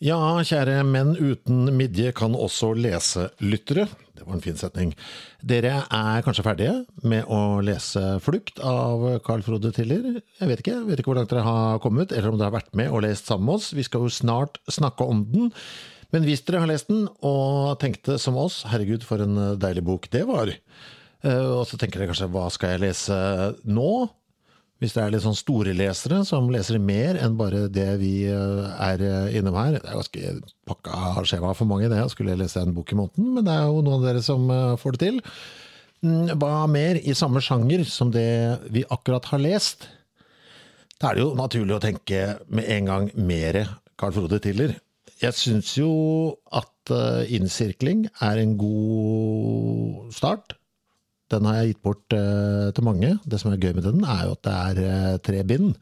Ja, kjære menn uten midje kan også lese lyttere. Det var en fin setning. Dere er kanskje ferdige med å lese Flukt av Carl Frode Tiller? Jeg vet ikke, jeg vet ikke hvor langt dere har kommet, eller om dere har vært med og lest sammen med oss. Vi skal jo snart snakke om den. Men hvis dere har lest den og tenkte som oss, herregud for en deilig bok det var, eh, og så tenker dere kanskje hva skal jeg lese nå? Hvis det er litt sånn store lesere som leser mer enn bare det vi eh, er eh, innom her. Det er ganske pakka skjema for mange, det å skulle lese en bok i måneden, men det er jo noen av dere som eh, får det til. Mm, Hva mer i samme sjanger som det vi akkurat har lest? Da er det jo naturlig å tenke med en gang mer Carl Frode Tiller. Jeg syns jo at innsirkling er en god start. Den har jeg gitt bort uh, til mange. Det som er gøy med den, er jo at det er uh, tre bind.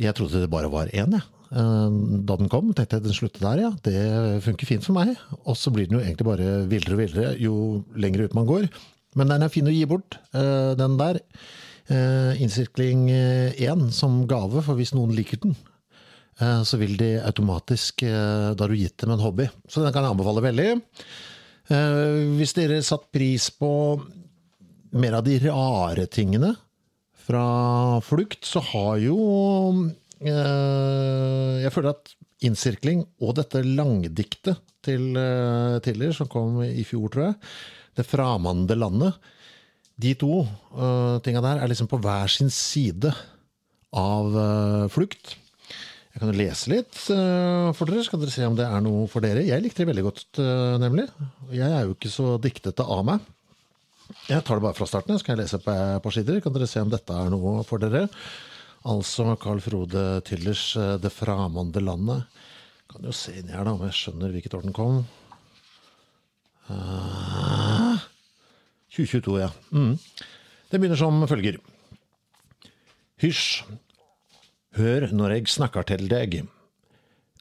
Jeg trodde det bare var én, jeg. Uh, Da den kom, tenkte jeg den sluttet der, ja. Det funker fint for meg. Og så blir den jo egentlig bare villere og villere jo lenger ut man går. Men den er fin å gi bort, eh, den der. Eh, Innsirkling 1 som gave, for hvis noen liker den, eh, så vil de automatisk eh, Da har du gitt dem en hobby. Så den kan jeg anbefale veldig. Eh, Hvis dere satt pris på mer av de rare tingene fra Flukt, så har jo eh, Jeg føler at innsirkling og dette langdiktet til eh, Tiller, som kom i fjor, tror jeg, Det framande landet, de to uh, tinga der er liksom på hver sin side av Flukt. Jeg kan jo lese litt eh, for dere, så kan dere se om det er noe for dere. Jeg likte det veldig godt, eh, nemlig. Jeg er jo ikke så diktete av meg. Jeg tar det bare fra starten, så kan jeg lese på, på sider. Kan dere se om dette er noe for dere. Altså Carl Frode Tillers eh, Det framande landet. Kan jo se inni her, da, om jeg skjønner hvilket år den kom. Uh, 2022, ja. Mm. Det begynner som følger. Hysj. Hør når jeg snakker til deg.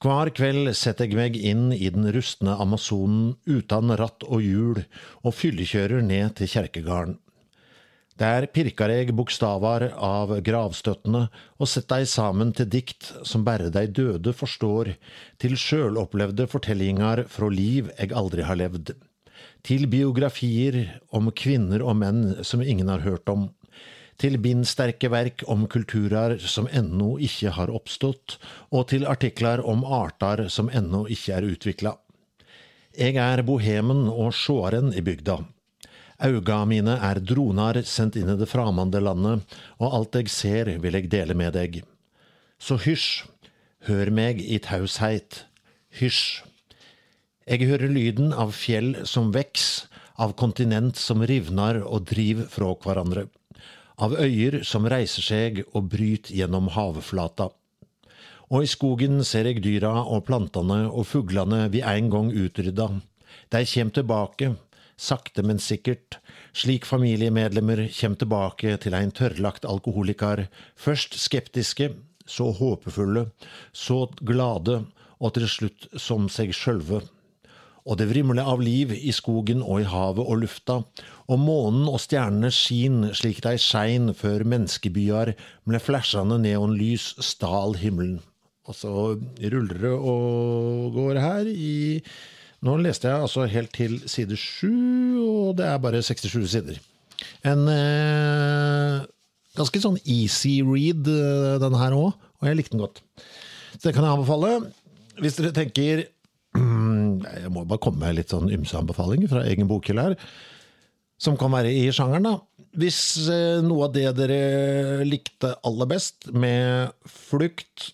Hver kveld setter jeg meg inn i den rustne Amazonen uten ratt og hjul, og fyllekjører ned til kjerkegarden. Der pirker jeg bokstaver av gravstøttene og setter dei sammen til dikt som bare de døde forstår, til sjølopplevde fortellinger fra liv jeg aldri har levd. Til biografier om kvinner og menn som ingen har hørt om. Til bindsterke verk om kulturer som ennå ikke har oppstått, og til artikler om arter som ennå ikke er utvikla. Jeg er bohemen og sjåaren i bygda. Auga mine er dronar sendt inn i det framande landet, og alt jeg ser vil jeg dele med deg. Så hysj, hør meg i tausheit. Hysj. Jeg hører lyden av fjell som veks, av kontinent som rivnar og driver fra hverandre, av øyer som reiser seg og bryter gjennom havflata. Og i skogen ser jeg dyra og plantene og fuglene vi en gang utrydda. De kjem tilbake, sakte, men sikkert, slik familiemedlemmer kjem tilbake til en tørrlagt alkoholiker, først skeptiske, så håpefulle, så glade, og til slutt som seg sjølve. Og det vrimler av liv i skogen og i havet og lufta, og månen og stjernene skin slik de skein før menneskebyar med flasjande neonlys stal himmelen. Og så ruller det og går her i Nå leste jeg altså helt til side sju, og det er bare 67 sider. En eh, ganske sånn easy read, eh, denne her òg. og jeg likte den godt. Så det kan jeg anbefale. Hvis dere tenker Jeg må bare komme med litt sånn ymse anbefalinger fra egen bokhylle her, som kan være i sjangeren, da. Hvis eh, noe av det dere likte aller best med Flukt,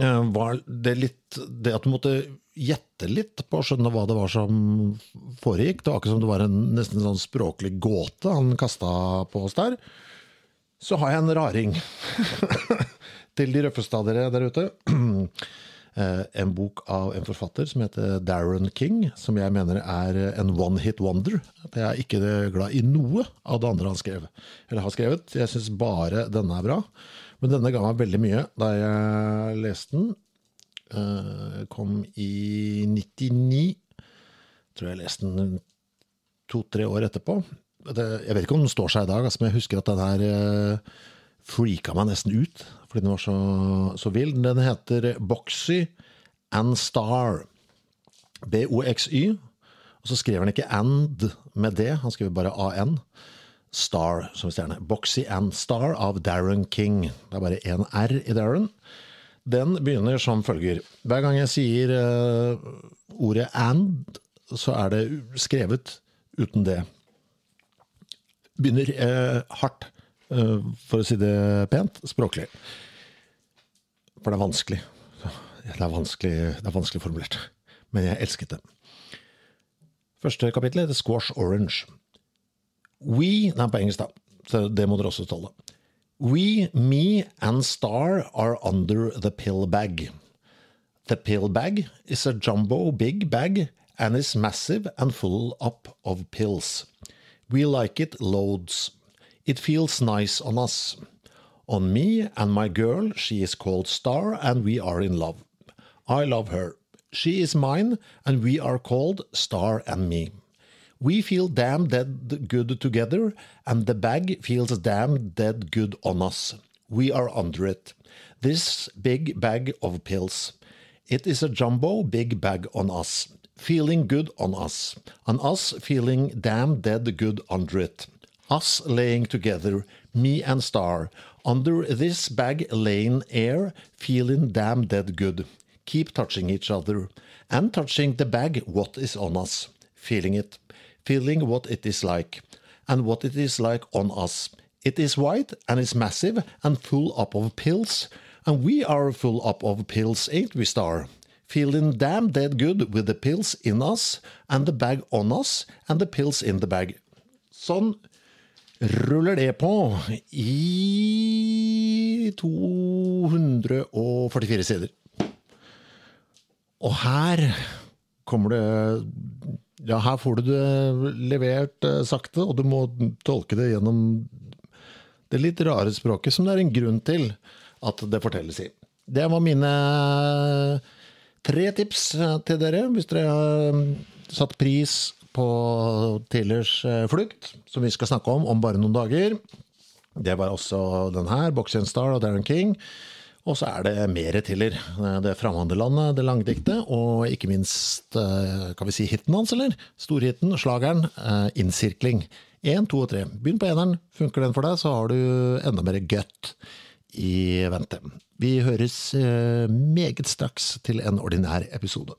eh, var det litt det at du måtte gjette litt på å skjønne hva det var som foregikk. Det var akkurat som det var en nesten sånn språklig gåte han kasta på oss der. Så har jeg en raring til de røffeste av dere der ute. Eh, en bok av en forfatter som heter Darren King, som jeg mener er en one hit wonder. Jeg er ikke glad i noe av det andre han skrev, eller har skrevet. Jeg syns bare denne er bra. Men denne ga meg veldig mye da jeg leste den. Eh, kom i 99. Tror jeg leste den to-tre år etterpå. Jeg vet ikke om den står seg i dag, altså, men jeg husker at den her eh, freaka meg nesten ut fordi den var så, så vill. Den heter Boxy and Star. B-O-X-Y. Og så skriver han ikke and med det, han skriver bare AN. Star som stjerne. Boxy and Star av Darren King. Det er bare én R i Darren. Den begynner som følger. Hver gang jeg sier uh, ordet and, så er det skrevet uten det. Begynner uh, hardt, for å si det pent, språklig. For det er vanskelig. Det er vanskelig, det er vanskelig formulert. Men jeg elsket det. Første kapittel heter Squash Orange. We Nei, på engelsk, da. Så det må dere også tåle. We, me and Star are under the pill bag. The pill bag is a jumbo big bag and is massive and full up of pills. We like it loads. It feels nice on us. On me and my girl, she is called Star, and we are in love. I love her. She is mine, and we are called Star and me. We feel damn dead good together, and the bag feels damn dead good on us. We are under it. This big bag of pills. It is a jumbo big bag on us, feeling good on us, and us feeling damn dead good under it. Us laying together, me and Star, under this bag laying air, feeling damn dead good. Keep touching each other, and touching the bag what is on us, feeling it, feeling what it is like, and what it is like on us. It is white, and is massive, and full up of pills, and we are full up of pills, ain't we, Star? Feeling damn dead good with the pills in us, and the bag on us, and the pills in the bag. Sånn ruller det på i 244 sider. Og her kommer det Ja, her får du det levert eh, sakte, og du må tolke det gjennom det litt rare språket, som det er en grunn til at det fortelles i. Det var mine tre tips til dere, hvis dere har satt pris på Tillers flukt, som vi skal snakke om om bare noen dager. Det var også den her, Boxing Star og Darren King. Og så er det mer Tiller. Det Framhandelandet, det langdiktet, og ikke minst, kan vi si hiten hans, eller? Storhiten, slageren, Innsirkling. Én, to og tre. Begynn på eneren. Funker den for deg, så har du enda mer gutt i vente. Vi høres meget straks til en ordinær episode.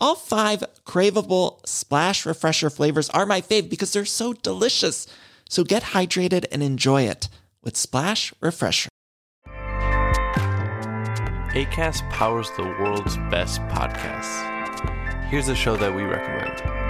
All five craveable splash refresher flavors are my fave because they're so delicious. So get hydrated and enjoy it with Splash Refresher. ACAS powers the world's best podcasts. Here's a show that we recommend.